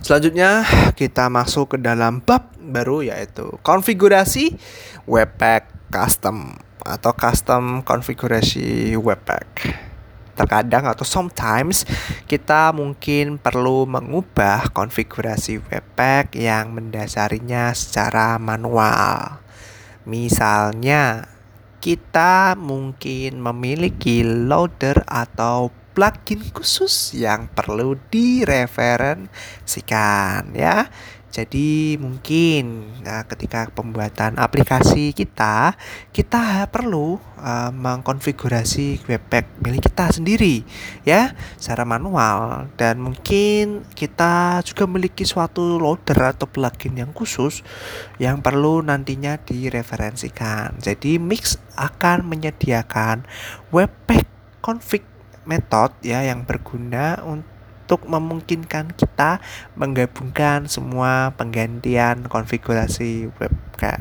Selanjutnya kita masuk ke dalam bab baru yaitu konfigurasi Webpack custom atau custom konfigurasi Webpack. Terkadang atau sometimes kita mungkin perlu mengubah konfigurasi Webpack yang mendasarinya secara manual. Misalnya, kita mungkin memiliki loader atau plugin khusus yang perlu direferensikan ya. Jadi mungkin nah, ketika pembuatan aplikasi kita, kita perlu uh, mengkonfigurasi webpack milik kita sendiri ya secara manual dan mungkin kita juga memiliki suatu loader atau plugin yang khusus yang perlu nantinya direferensikan. Jadi Mix akan menyediakan webpack config method ya yang berguna untuk memungkinkan kita menggabungkan semua penggantian konfigurasi webcam.